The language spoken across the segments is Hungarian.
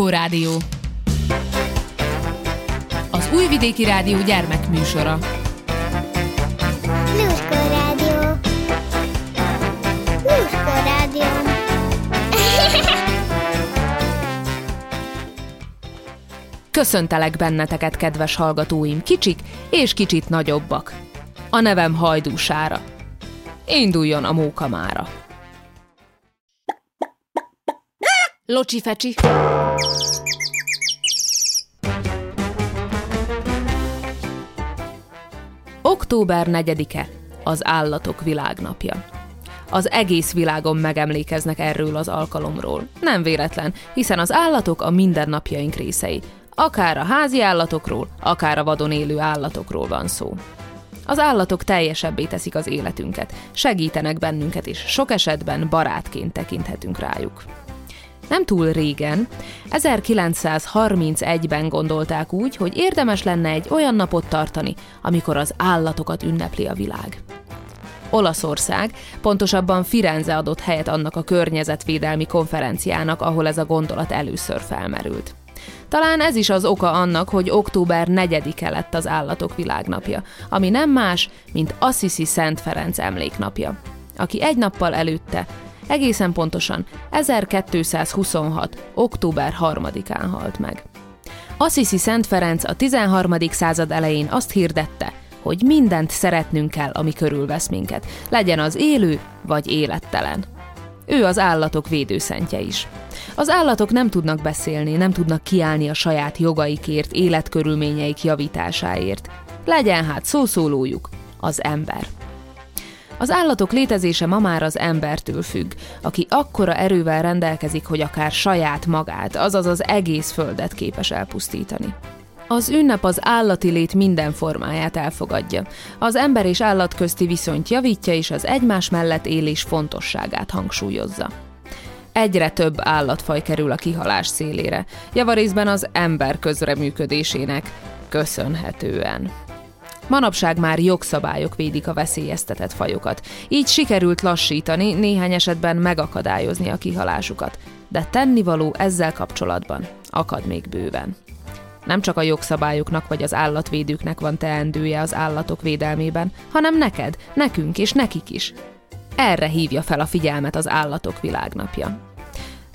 Lluskó Rádió. Az Újvidéki Rádió gyermekműsora. Lluskó Rádió. Lluskó Rádió. Köszöntelek benneteket, kedves hallgatóim, kicsik és kicsit nagyobbak. A nevem Hajdúsára. Induljon a móka Locsi fecsi. Október 4-e az Állatok Világnapja. Az egész világon megemlékeznek erről az alkalomról. Nem véletlen, hiszen az állatok a mindennapjaink részei. Akár a házi állatokról, akár a vadon élő állatokról van szó. Az állatok teljesebbé teszik az életünket, segítenek bennünket, és sok esetben barátként tekinthetünk rájuk. Nem túl régen, 1931-ben gondolták úgy, hogy érdemes lenne egy olyan napot tartani, amikor az állatokat ünnepli a világ. Olaszország, pontosabban Firenze adott helyet annak a környezetvédelmi konferenciának, ahol ez a gondolat először felmerült. Talán ez is az oka annak, hogy október 4-e lett az Állatok Világnapja, ami nem más, mint Assisi Szent Ferenc emléknapja, aki egy nappal előtte, egészen pontosan 1226. október 3-án halt meg. Assisi Szent Ferenc a 13. század elején azt hirdette, hogy mindent szeretnünk kell, ami körülvesz minket, legyen az élő vagy élettelen. Ő az állatok védőszentje is. Az állatok nem tudnak beszélni, nem tudnak kiállni a saját jogaikért, életkörülményeik javításáért. Legyen hát szószólójuk, az ember. Az állatok létezése ma már az embertől függ, aki akkora erővel rendelkezik, hogy akár saját magát, azaz az egész földet képes elpusztítani. Az ünnep az állati lét minden formáját elfogadja. Az ember és állat közti viszonyt javítja, és az egymás mellett élés fontosságát hangsúlyozza. Egyre több állatfaj kerül a kihalás szélére, javarészben az ember közreműködésének köszönhetően. Manapság már jogszabályok védik a veszélyeztetett fajokat, így sikerült lassítani, néhány esetben megakadályozni a kihalásukat, de tennivaló ezzel kapcsolatban akad még bőven. Nem csak a jogszabályoknak vagy az állatvédőknek van teendője az állatok védelmében, hanem neked, nekünk és nekik is. Erre hívja fel a figyelmet az Állatok Világnapja.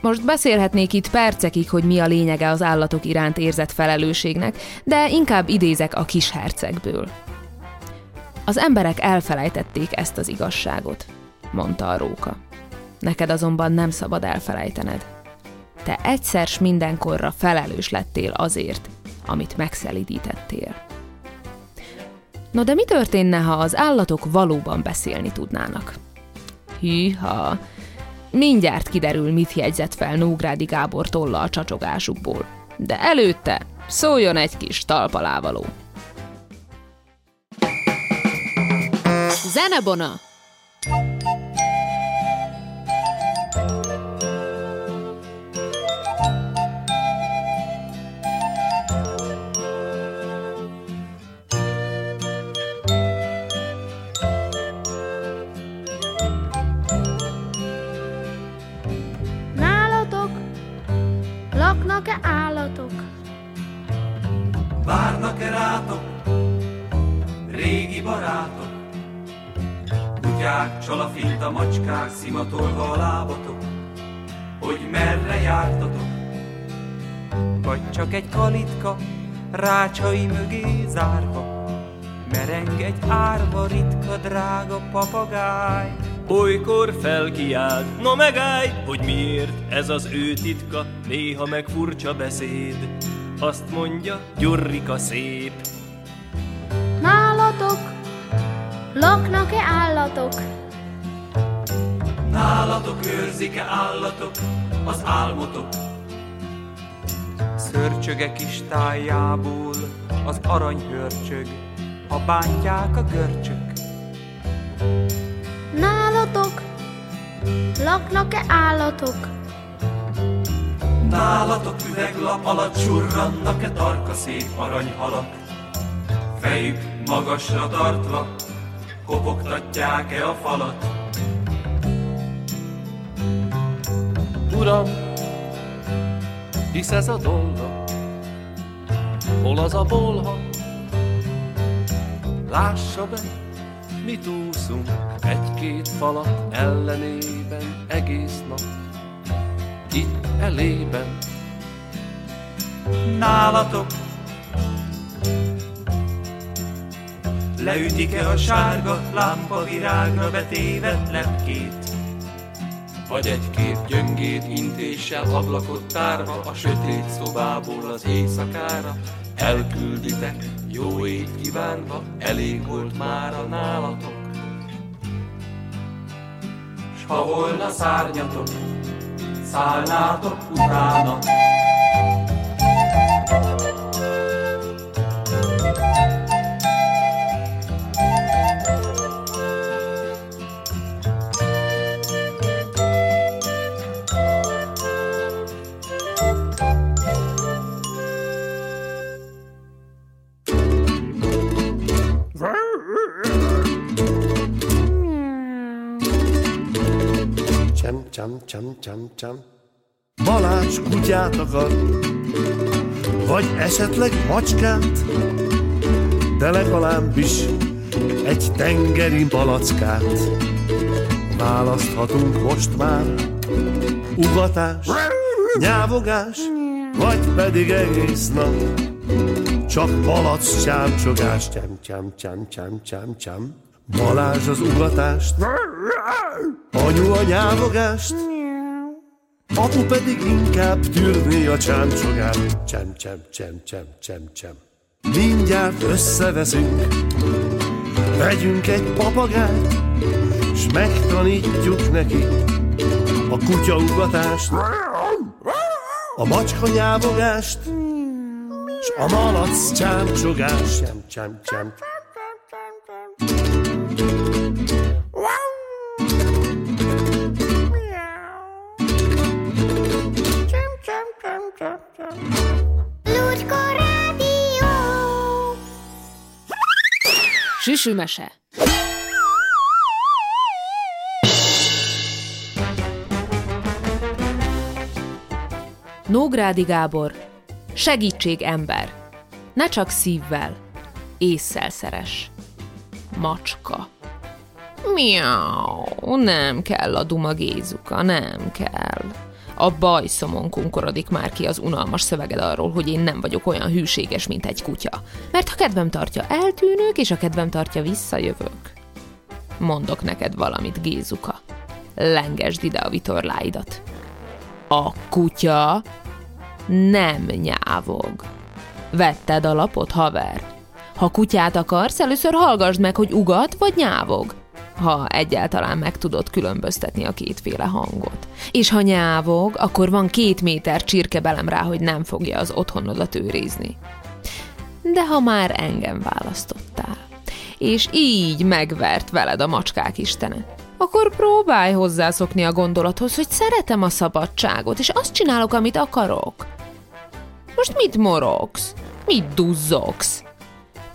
Most beszélhetnék itt percekig, hogy mi a lényege az állatok iránt érzett felelősségnek, de inkább idézek a kis hercegből. Az emberek elfelejtették ezt az igazságot, mondta a róka. Neked azonban nem szabad elfelejtened. Te egyszer s mindenkorra felelős lettél azért, amit megszelidítettél. No de mi történne, ha az állatok valóban beszélni tudnának? Hűha! Mindjárt kiderül, mit jegyzett fel Nógrádi Gábor tolla a csacsogásukból. De előtte szóljon egy kis talpalávaló. Zenebona! Laknak-e állatok? Várnak-e rátok, régi barátok? Kutyák, csalafint, macskák, szimatolva a lábatok, hogy merre jártatok? Vagy csak egy kalitka, rácsai mögé zárva, mereng egy árva, ritka, drága papagáj. Olykor felkiált, na megállj, hogy miért ez az ő titka, néha meg furcsa beszéd. Azt mondja, Gyurrika szép, Nálatok laknak-e állatok? Nálatok őrzik-e állatok az álmotok? Szörcsöge kis tájából az aranyhörcsög, ha bántják a görcsök. Nálatok laknak-e állatok? Nálatok üveglap alatt surrannak-e tarka szép aranyhalak? Fejük magasra tartva, kopogtatják-e a falat? Uram, hisz ez a dolga. Hol az a bolha? Lássa be, mit úszunk egy-két falat ellenében egész nap. Itt elében. Nálatok Leütik-e a sárga lámpa virágra betévet lepkét? Vagy egy-két gyöngét intéssel ablakot tárva a sötét szobából az éjszakára elkülditek, jó ét kívánva, elég volt már a nálatok. S ha volna szárnyatok, szállnátok utána. Csem, csem, csem. Balázs kutyát akar, vagy esetleg macskát, de legalábbis egy tengeri malackát. Választhatunk most már ugatás, nyávogás, vagy pedig egész nap. Csak malac csámcsogás, csem, csem, csem, csem, csem, csem. Balázs az ugatást, anyu a nyávogást, apu pedig inkább tűrni a csámcsogát. Csem, csem, csem, csem, csem, csem. Mindjárt összeveszünk, vegyünk egy papagájt, s megtanítjuk neki a kutyaugatást, a macska nyávogást, s a malac csámcsogást. Csem, csem, csem. Lucska Rádió! Süsümese. Nógrádi Gábor, segítség ember, ne csak szívvel, észszel szeres. Macska. Miau, nem kell a duma Gézuka, nem kell. A bajszomon kunkorodik már ki az unalmas szöveged arról, hogy én nem vagyok olyan hűséges, mint egy kutya. Mert ha kedvem tartja, eltűnök, és a kedvem tartja, visszajövök. Mondok neked valamit, Gézuka. Lengesd ide a vitorláidat. A kutya nem nyávog. Vetted a lapot, haver? Ha kutyát akarsz, először hallgassd meg, hogy ugat vagy nyávog. Ha egyáltalán meg tudod különböztetni a kétféle hangot. És ha nyávog, akkor van két méter csirkebelem rá, hogy nem fogja az otthonodat őrizni. De ha már engem választottál, és így megvert veled a macskák istene, akkor próbálj hozzászokni a gondolathoz, hogy szeretem a szabadságot, és azt csinálok, amit akarok. Most mit morogsz? Mit duzzogsz?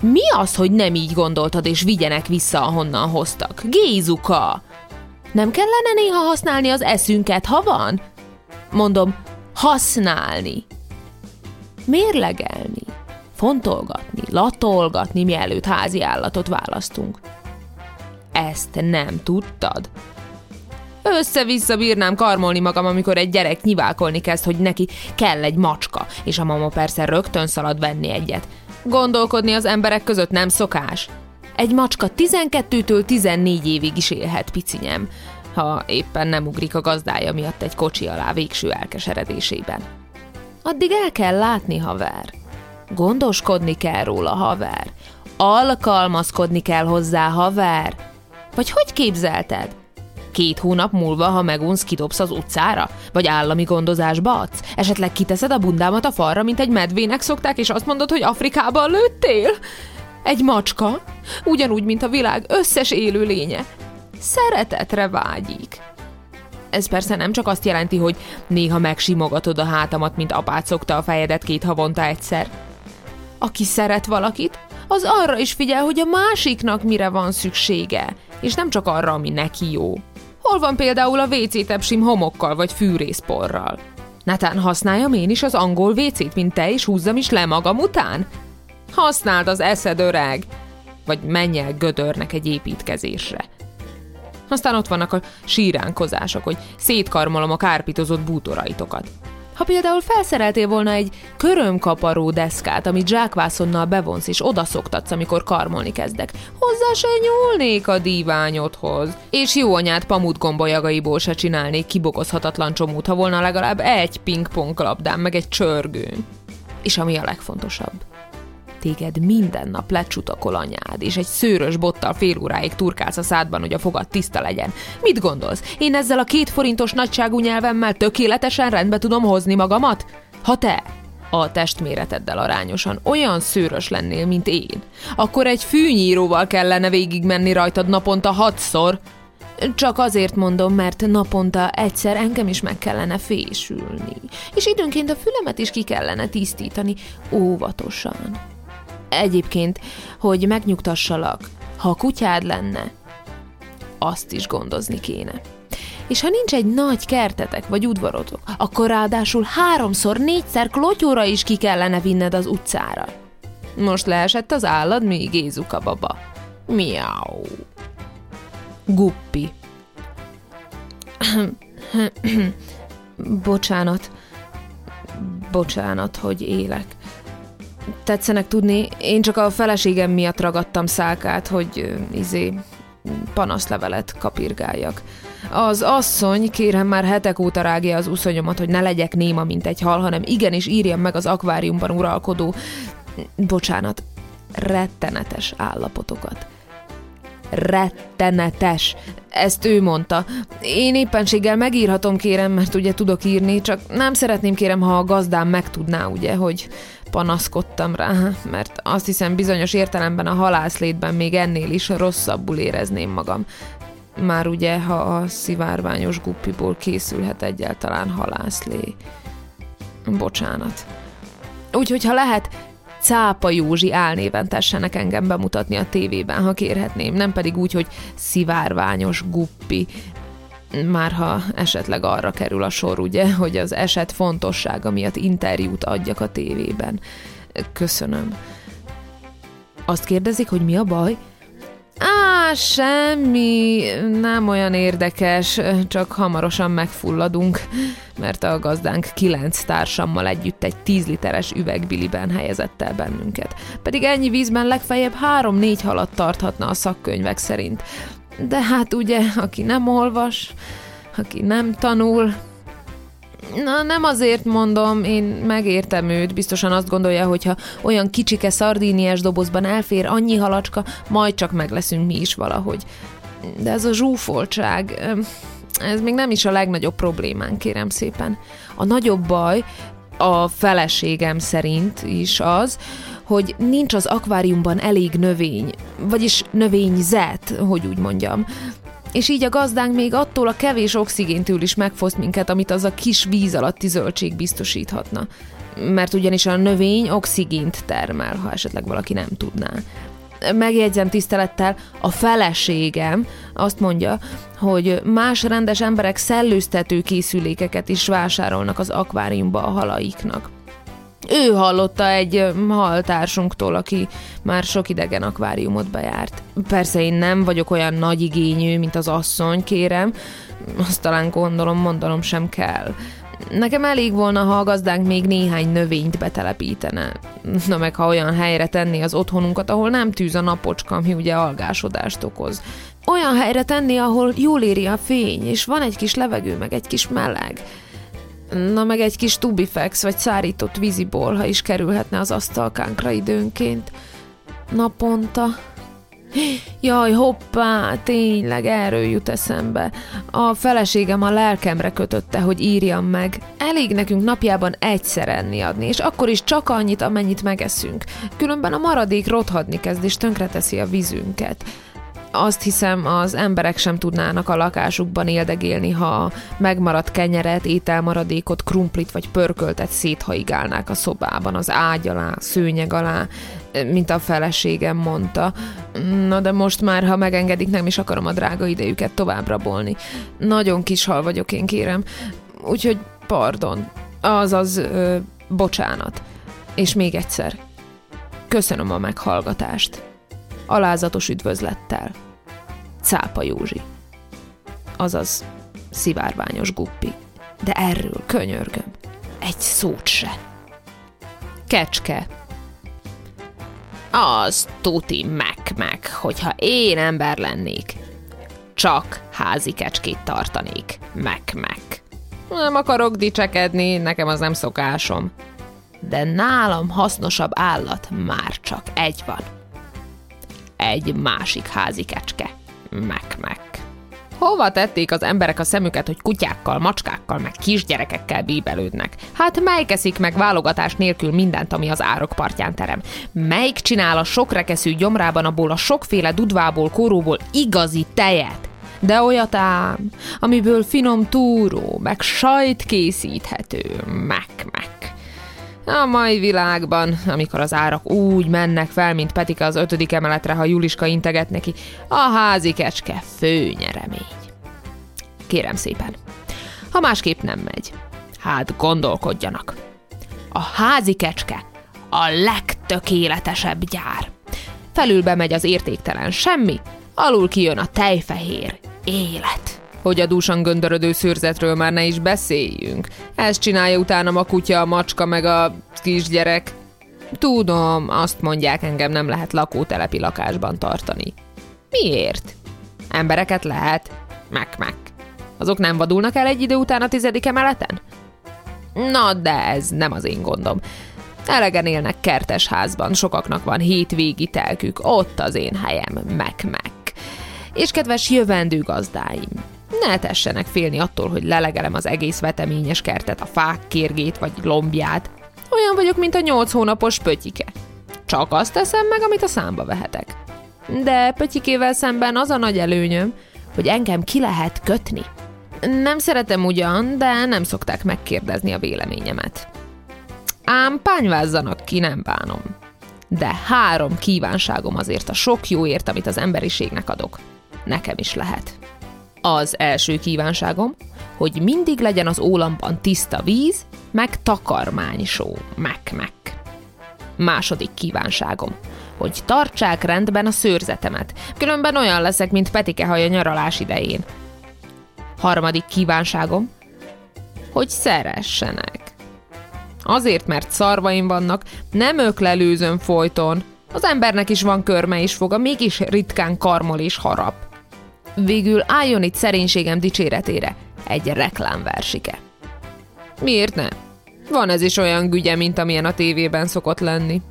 Mi az, hogy nem így gondoltad, és vigyenek vissza, ahonnan hoztak? Gézuka! Nem kellene néha használni az eszünket, ha van? Mondom, használni. Mérlegelni. Fontolgatni, latolgatni, mielőtt házi állatot választunk. Ezt nem tudtad? Össze-vissza bírnám karmolni magam, amikor egy gyerek nyiválkolni kezd, hogy neki kell egy macska, és a mama persze rögtön szalad venni egyet. Gondolkodni az emberek között nem szokás. Egy macska 12-től 14 évig is élhet, picinyem, ha éppen nem ugrik a gazdája miatt egy kocsi alá végső elkeseredésében. Addig el kell látni, haver. Gondoskodni kell róla, haver. Alkalmazkodni kell hozzá, haver. Vagy hogy képzelted? Két hónap múlva, ha megunsz, kidobsz az utcára? Vagy állami gondozásba adsz? Esetleg kiteszed a bundámat a falra, mint egy medvének szokták, és azt mondod, hogy Afrikában lőttél? Egy macska? Ugyanúgy, mint a világ összes élő lénye. Szeretetre vágyik. Ez persze nem csak azt jelenti, hogy néha megsimogatod a hátamat, mint apát szokta a fejedet két havonta egyszer. Aki szeret valakit, az arra is figyel, hogy a másiknak mire van szüksége, és nem csak arra, ami neki jó. Hol van például a WC tepsim homokkal vagy fűrészporral? Netán használjam én is az angol vécét, mint te, és húzzam is le magam után? Használd az eszed, öreg! Vagy menj el gödörnek egy építkezésre. Aztán ott vannak a síránkozások, hogy szétkarmolom a kárpitozott bútoraitokat. Ha például felszereltél volna egy körömkaparó deszkát, amit zsákvászonnal bevonsz és odaszoktatsz, amikor karmolni kezdek, hozzá se nyúlnék a díványodhoz. És jó anyát pamut gombolyagaiból se csinálnék kibokozhatatlan csomót, ha volna legalább egy pingpong labdám, meg egy csörgőn. És ami a legfontosabb, téged minden nap lecsutakol anyád, és egy szőrös bottal fél óráig turkálsz a szádban, hogy a fogad tiszta legyen. Mit gondolsz? Én ezzel a két forintos nagyságú nyelvemmel tökéletesen rendbe tudom hozni magamat? Ha te a testméreteddel arányosan olyan szőrös lennél, mint én, akkor egy fűnyíróval kellene végigmenni rajtad naponta hatszor. Csak azért mondom, mert naponta egyszer engem is meg kellene fésülni. És időnként a fülemet is ki kellene tisztítani, óvatosan. Egyébként, hogy megnyugtassalak, ha a kutyád lenne, azt is gondozni kéne. És ha nincs egy nagy kertetek vagy udvarotok, akkor ráadásul háromszor, négyszer klotyóra is ki kellene vinned az utcára. Most leesett az állad, mi Gézuka baba. Miau. Guppi. Bocsánat. Bocsánat, hogy élek. Tetszenek tudni, én csak a feleségem miatt ragadtam szálkát, hogy izé panaszlevelet kapirgáljak. Az asszony, kérem már hetek óta rágja az uszonyomat, hogy ne legyek néma, mint egy hal, hanem igenis írjam meg az akváriumban uralkodó, bocsánat, rettenetes állapotokat. Rettenetes. Ezt ő mondta. Én éppenséggel megírhatom, kérem, mert ugye tudok írni, csak nem szeretném, kérem, ha a gazdám megtudná, ugye, hogy panaszkodtam rá, mert azt hiszem bizonyos értelemben a halászlétben még ennél is rosszabbul érezném magam. Már ugye, ha a szivárványos guppiból készülhet egyáltalán halászlé. Bocsánat. Úgyhogy, ha lehet, Cápa Józsi álnéven tessenek engem bemutatni a tévében, ha kérhetném, nem pedig úgy, hogy szivárványos guppi, már ha esetleg arra kerül a sor, ugye, hogy az eset fontossága miatt interjút adjak a tévében. Köszönöm. Azt kérdezik, hogy mi a baj? Á, semmi, nem olyan érdekes, csak hamarosan megfulladunk, mert a gazdánk kilenc társammal együtt egy tíz literes üvegbiliben helyezett el bennünket. Pedig ennyi vízben legfeljebb három-négy halat tarthatna a szakkönyvek szerint. De hát ugye, aki nem olvas, aki nem tanul, Na, nem azért mondom, én megértem őt, biztosan azt gondolja, hogy ha olyan kicsike szardíniás dobozban elfér annyi halacska, majd csak meg leszünk mi is valahogy. De ez a zsúfoltság, ez még nem is a legnagyobb problémán, kérem szépen. A nagyobb baj, a feleségem szerint is az, hogy nincs az akváriumban elég növény, vagyis növényzet, hogy úgy mondjam. És így a gazdánk még attól a kevés oxigéntől is megfoszt minket, amit az a kis víz alatti zöldség biztosíthatna. Mert ugyanis a növény oxigént termel, ha esetleg valaki nem tudná. Megjegyzem tisztelettel, a feleségem azt mondja, hogy más rendes emberek szellőztető készülékeket is vásárolnak az akváriumba a halaiknak. Ő hallotta egy haltársunktól, aki már sok idegen akváriumot bejárt. Persze én nem vagyok olyan nagy igényű, mint az asszony, kérem, azt talán gondolom, mondanom sem kell. Nekem elég volna, ha a gazdánk még néhány növényt betelepítene. Na meg ha olyan helyre tenni az otthonunkat, ahol nem tűz a napocska, ami ugye algásodást okoz. Olyan helyre tenni, ahol jól éri a fény, és van egy kis levegő, meg egy kis meleg. Na meg egy kis tubifex vagy szárított víziból, ha is kerülhetne az asztalkánkra időnként. Naponta. Jaj, hoppá, tényleg erről jut eszembe. A feleségem a lelkemre kötötte, hogy írjam meg. Elég nekünk napjában egyszer enni adni, és akkor is csak annyit, amennyit megeszünk. Különben a maradék rothadni kezd, és tönkreteszi a vízünket azt hiszem, az emberek sem tudnának a lakásukban éldegélni, ha megmaradt kenyeret, ételmaradékot, krumplit vagy pörköltet széthaigálnák a szobában, az ágy alá, szőnyeg alá, mint a feleségem mondta. Na de most már, ha megengedik, nem is akarom a drága idejüket tovább rabolni. Nagyon kis hal vagyok én, kérem. Úgyhogy pardon. Azaz, ö, bocsánat. És még egyszer. Köszönöm a meghallgatást. Alázatos üdvözlettel. Cápa Józsi. Azaz, szivárványos guppi. De erről könyörgöm. Egy szót se. Kecske. Az tuti meg-meg, hogyha én ember lennék. Csak házi kecskét tartanék. Meg-meg. Nem akarok dicsekedni, nekem az nem szokásom. De nálam hasznosabb állat már csak egy van. Egy másik házi kecske. Meg-meg. Hova tették az emberek a szemüket, hogy kutyákkal, macskákkal, meg kisgyerekekkel bíbelődnek? Hát melyik eszik meg válogatás nélkül mindent, ami az árok partján terem? Melyik csinál a sok rekeszű gyomrában abból a sokféle dudvából, kóróból igazi tejet? De olyat ám, amiből finom túró, meg sajt készíthető, meg, meg. A mai világban, amikor az árak úgy mennek fel, mint Petika az ötödik emeletre, ha Juliska integet neki, a házi kecske fő nyeremény. Kérem szépen, ha másképp nem megy, hát gondolkodjanak. A házi kecske a legtökéletesebb gyár. Felül bemegy az értéktelen semmi, alul kijön a tejfehér élet. Hogy a dúsan göndörödő szőrzetről már ne is beszéljünk. Ezt csinálja utána a kutya, a macska meg a kisgyerek. Tudom, azt mondják, engem nem lehet lakótelepi lakásban tartani. Miért? Embereket lehet. Meg-meg. Azok nem vadulnak el egy idő után a tizedik emeleten? Na, de ez nem az én gondom. Elegen élnek kertes házban, sokaknak van hétvégi telkük, ott az én helyem, meg-meg. És kedves jövendő gazdáim, ne tessenek félni attól, hogy lelegelem az egész veteményes kertet, a fák kérgét vagy lombját. Olyan vagyok, mint a nyolc hónapos pötyike. Csak azt teszem meg, amit a számba vehetek. De pötyikével szemben az a nagy előnyöm, hogy engem ki lehet kötni. Nem szeretem ugyan, de nem szokták megkérdezni a véleményemet. Ám pányvázzanak ki, nem bánom. De három kívánságom azért a sok jóért, amit az emberiségnek adok. Nekem is lehet. Az első kívánságom, hogy mindig legyen az ólamban tiszta víz, meg takarmánysó, meg-meg. Második kívánságom, hogy tartsák rendben a szőrzetemet, különben olyan leszek, mint Petike haja nyaralás idején. Harmadik kívánságom, hogy szeressenek. Azért, mert szarvaim vannak, nem öklelőzöm folyton. Az embernek is van körme és foga, mégis ritkán karmol és harap. Végül álljon itt szerénységem dicséretére egy reklámversike. Miért ne? Van ez is olyan gügye, mint amilyen a tévében szokott lenni.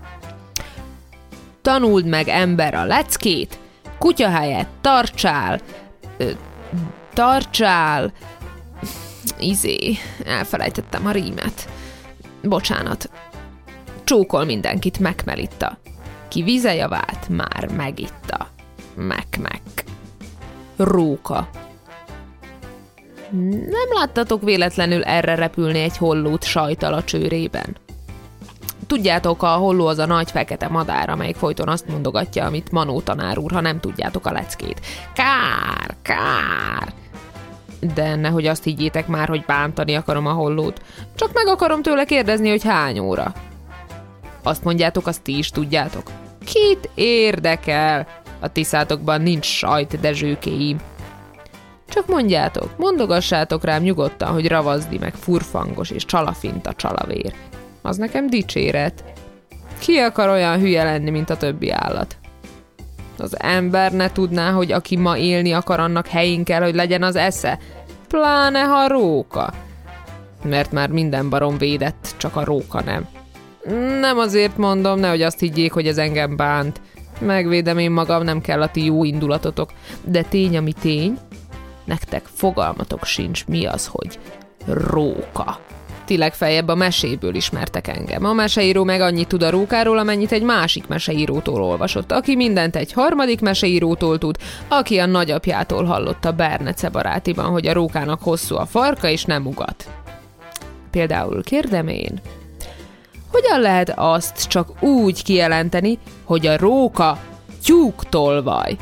Tanuld meg ember a leckét, kutya helyett tartsál, ö, tartsál, izé, elfelejtettem a rímet. Bocsánat. Csókol mindenkit, megmelitta. Ki vizejavát már megitta. Meg-meg róka. Nem láttatok véletlenül erre repülni egy hollót sajtal a csőrében? Tudjátok, a holló az a nagy fekete madár, amelyik folyton azt mondogatja, amit Manó tanár úr, ha nem tudjátok a leckét. Kár, kár! De nehogy azt higgyétek már, hogy bántani akarom a hollót. Csak meg akarom tőle kérdezni, hogy hány óra. Azt mondjátok, azt ti is tudjátok. Kit érdekel? A tiszátokban nincs sajt, de zsőkéim. Csak mondjátok, mondogassátok rám nyugodtan, hogy ravazdi meg furfangos és csalafint a csalavér. Az nekem dicséret. Ki akar olyan hülye lenni, mint a többi állat? Az ember ne tudná, hogy aki ma élni akar, annak helyén kell, hogy legyen az esze. Pláne, ha róka. Mert már minden barom védett, csak a róka nem. Nem azért mondom, nehogy azt higgyék, hogy ez engem bánt. Megvédem én magam, nem kell a ti jó indulatotok. De tény, ami tény, nektek fogalmatok sincs, mi az, hogy róka. Ti legfeljebb a meséből ismertek engem. A meseíró meg annyit tud a rókáról, amennyit egy másik meseírótól olvasott, aki mindent egy harmadik meseírótól tud, aki a nagyapjától hallotta Bernece barátiban, hogy a rókának hosszú a farka és nem ugat. Például kérdem én, hogyan lehet azt csak úgy kijelenteni, hogy a róka tyúktolvaj?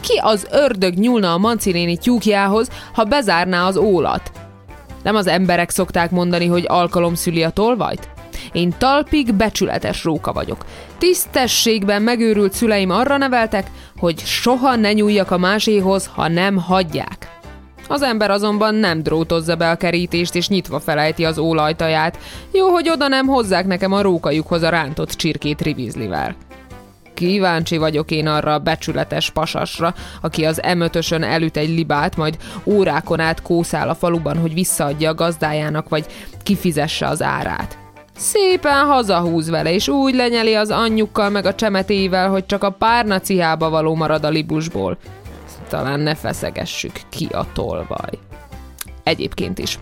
Ki az ördög nyúlna a mancinéni tyúkjához, ha bezárná az ólat? Nem az emberek szokták mondani, hogy alkalom szüli a tolvajt? Én talpig becsületes róka vagyok. Tisztességben megőrült szüleim arra neveltek, hogy soha ne nyúljak a máséhoz, ha nem hagyják. Az ember azonban nem drótozza be a kerítést, és nyitva felejti az ólajtaját. Jó, hogy oda nem hozzák nekem a rókajukhoz a rántott csirkét rivizlivel. Kíváncsi vagyok én arra a becsületes pasasra, aki az emötösön elüt egy libát, majd órákon át kószál a faluban, hogy visszaadja a gazdájának, vagy kifizesse az árát. Szépen hazahúz vele, és úgy lenyeli az anyjukkal meg a csemetével, hogy csak a párna cihába való marad a libusból. Talán ne feszegessük ki a tolvaj. Egyébként is.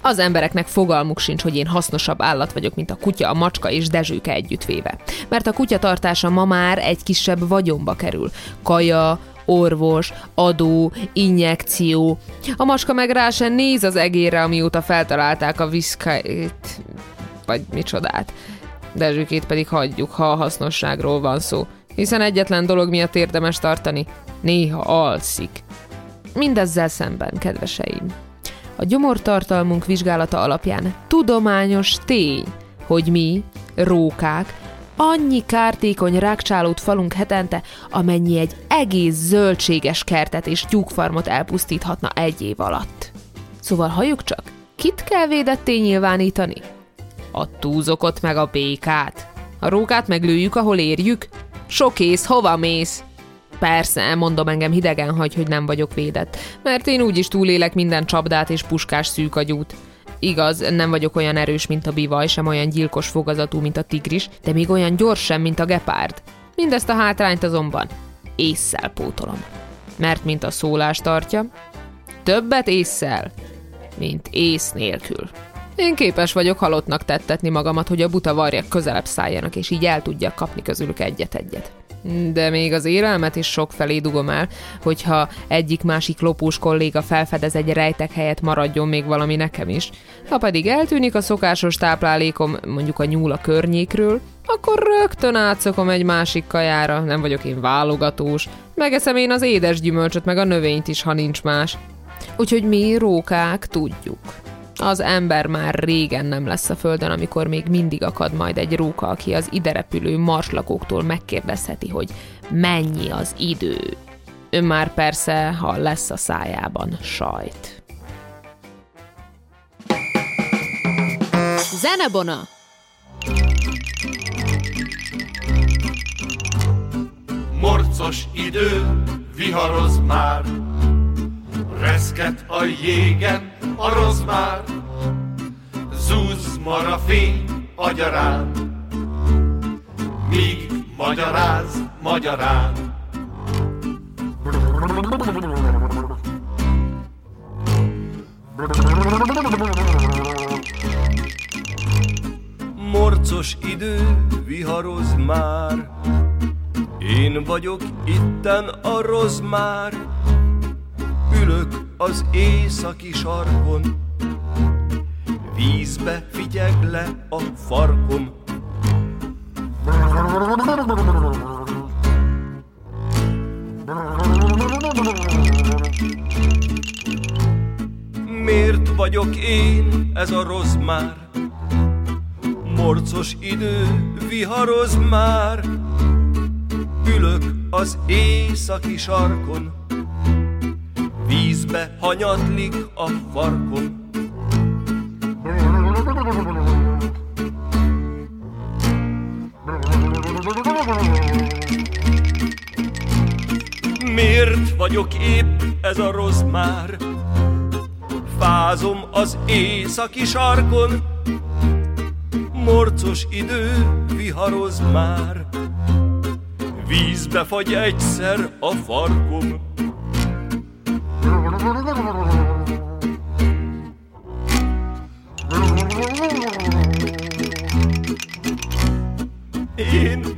Az embereknek fogalmuk sincs, hogy én hasznosabb állat vagyok, mint a kutya, a macska és Dezsőke együttvéve. Mert a kutya tartása ma már egy kisebb vagyonba kerül. Kaja, orvos, adó, injekció. A macska meg rá sem néz az egérre, amióta feltalálták a viszkait, vagy micsodát. Dezsőkét pedig hagyjuk, ha a hasznosságról van szó. Hiszen egyetlen dolog miatt érdemes tartani, néha alszik. Mindezzel szemben, kedveseim. A gyomortartalmunk vizsgálata alapján tudományos tény, hogy mi, rókák, annyi kártékony rákcsálót falunk hetente, amennyi egy egész zöldséges kertet és tyúkfarmot elpusztíthatna egy év alatt. Szóval halljuk csak, kit kell védetté nyilvánítani? A túzokot meg a békát. A rókát meglőjük, ahol érjük? Sok ész, hova mész? Persze, mondom engem hidegen hagy, hogy nem vagyok védett, mert én úgyis túlélek minden csapdát és puskás szűkagyút. Igaz, nem vagyok olyan erős, mint a bivaj, sem olyan gyilkos fogazatú, mint a tigris, de még olyan gyors sem, mint a gepárd. Mindezt a hátrányt azonban ésszel pótolom. Mert mint a szólás tartja, többet ésszel, mint ész nélkül. Én képes vagyok halottnak tettetni magamat, hogy a buta varjak közelebb szálljanak, és így el tudjak kapni közülük egyet-egyet. De még az érelmet is sok felé dugom el, hogyha egyik-másik lopós kolléga felfedez egy rejtek helyet, maradjon még valami nekem is. Ha pedig eltűnik a szokásos táplálékom, mondjuk a nyúl a környékről, akkor rögtön átszokom egy másik kajára, nem vagyok én válogatós. Megeszem én az édes gyümölcsöt, meg a növényt is, ha nincs más. Úgyhogy mi rókák tudjuk. Az ember már régen nem lesz a földön, amikor még mindig akad majd egy róka, aki az ide repülő marslakóktól megkérdezheti, hogy mennyi az idő. Ő már persze, ha lesz a szájában sajt. Zenebona! Morcos idő, viharoz már, reszket a jégen a rozmár, zúz mar a fény agyarán, míg magyaráz magyarán. Morcos idő, viharoz már, én vagyok itten a rozmár, ülök az északi sarkon, vízbe figyeg le a farkom. Miért vagyok én ez a rozmár? Morcos idő, viharoz már, ülök az északi sarkon, vízbe hanyatlik a farkom. Miért vagyok épp ez a rossz már? Fázom az északi sarkon, morcos idő viharoz már. Vízbe fagy egyszer a farkom.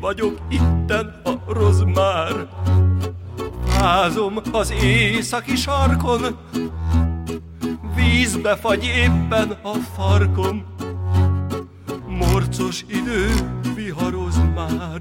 Vagyok itten a rozmár, fázom az északi sarkon, vízbe fagy éppen a farkom, morcos idő viharoz már.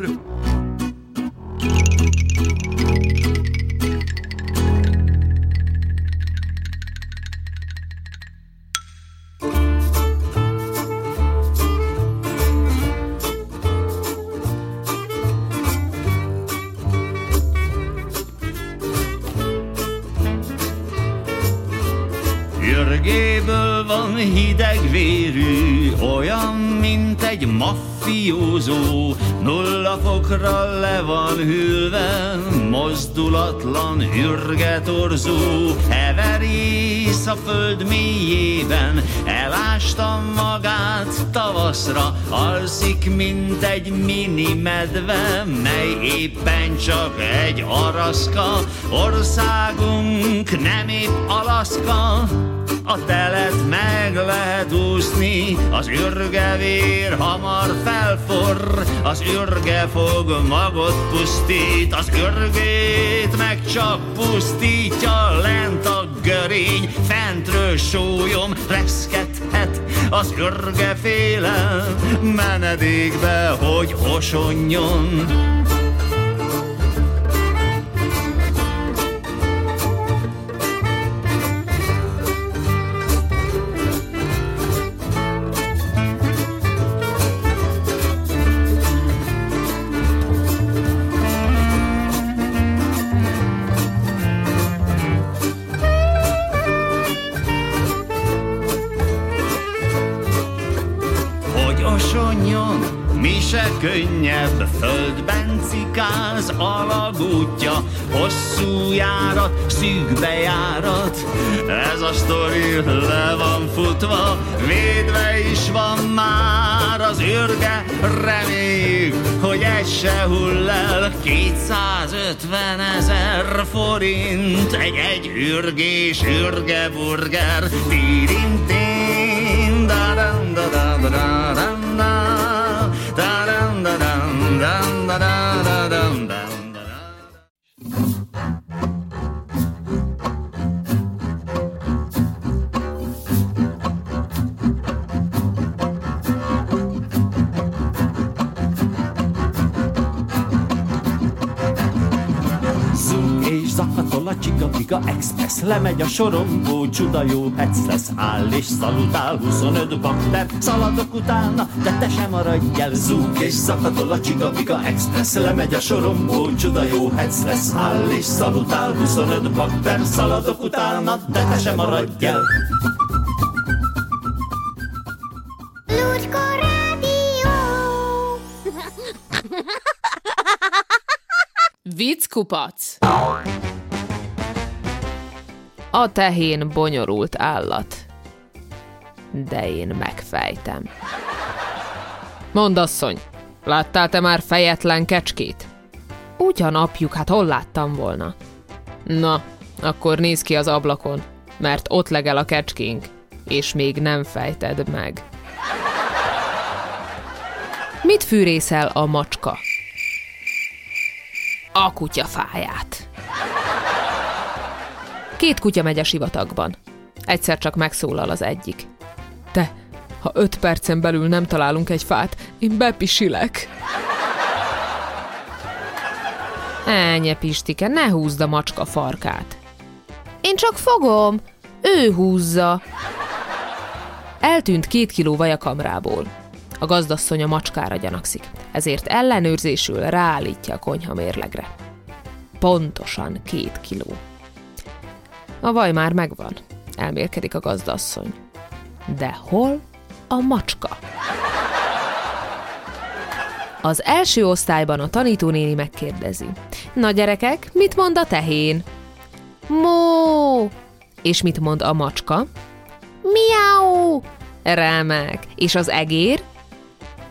Egy maffiózó, nulla fokra le van hűlve, mozdulatlan ürgetorzó, heverész a föld mélyében, elásta magát tavaszra, alszik, mint egy mini medve, mely éppen csak egy araszka, országunk nem épp Alaszka, a telet meg lehet úszni, az ürgevér hamar felforr, az ürge fog magot pusztít, az ürgét meg csak pusztítja lent a görény, fentről sólyom reszkethet, az ürge féle menedékbe, hogy osonjon, könnyebb, földben cikáz alagútja, hosszú járat, szűk bejárat. Ez a sztori le van futva, védve is van már az űrge, reméljük, hogy egy se hull el. 250 ezer forint, egy egy ürgés ürge burger, tirintin, zakatol a csiga express Lemegy a sorombó, csuda jó hec lesz Áll és szalutál, 25 bakter Szaladok utána, de te sem maradj el Zúg és zakatol a csiga express Lemegy a sorombó, csuda jó hec lesz Áll és szalutál, 25 bakter Szaladok utána, de te sem maradj el Lucska Rádió! Vickupac! A tehén bonyolult állat. De én megfejtem. Mondd, asszony, láttál te már fejetlen kecskét? Ugyan, apjuk, hát hol láttam volna? Na, akkor néz ki az ablakon, mert ott legel a kecskénk, és még nem fejted meg. Mit fűrészel a macska? A kutyafáját. Két kutya megy a sivatagban. Egyszer csak megszólal az egyik. Te, ha öt percen belül nem találunk egy fát, én bepisilek. Ennyi, Pistike, ne húzd a macska farkát. Én csak fogom, ő húzza. Eltűnt két kiló vaj a kamrából. A gazdasszony a macskára gyanakszik, ezért ellenőrzésül ráállítja a konyha mérlegre. Pontosan két kiló. A vaj már megvan, elmélkedik a gazdasszony. De hol a macska? Az első osztályban a tanítónéni megkérdezi. Na gyerekek, mit mond a tehén? Mó! És mit mond a macska? Miau! Remek. És az egér?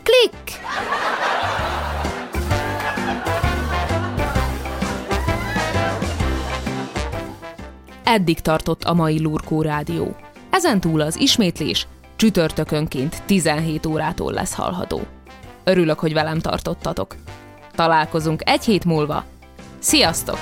Klik! Eddig tartott a mai Lurkó Rádió. Ezen túl az ismétlés csütörtökönként 17 órától lesz hallható. Örülök, hogy velem tartottatok. Találkozunk egy hét múlva. Sziasztok!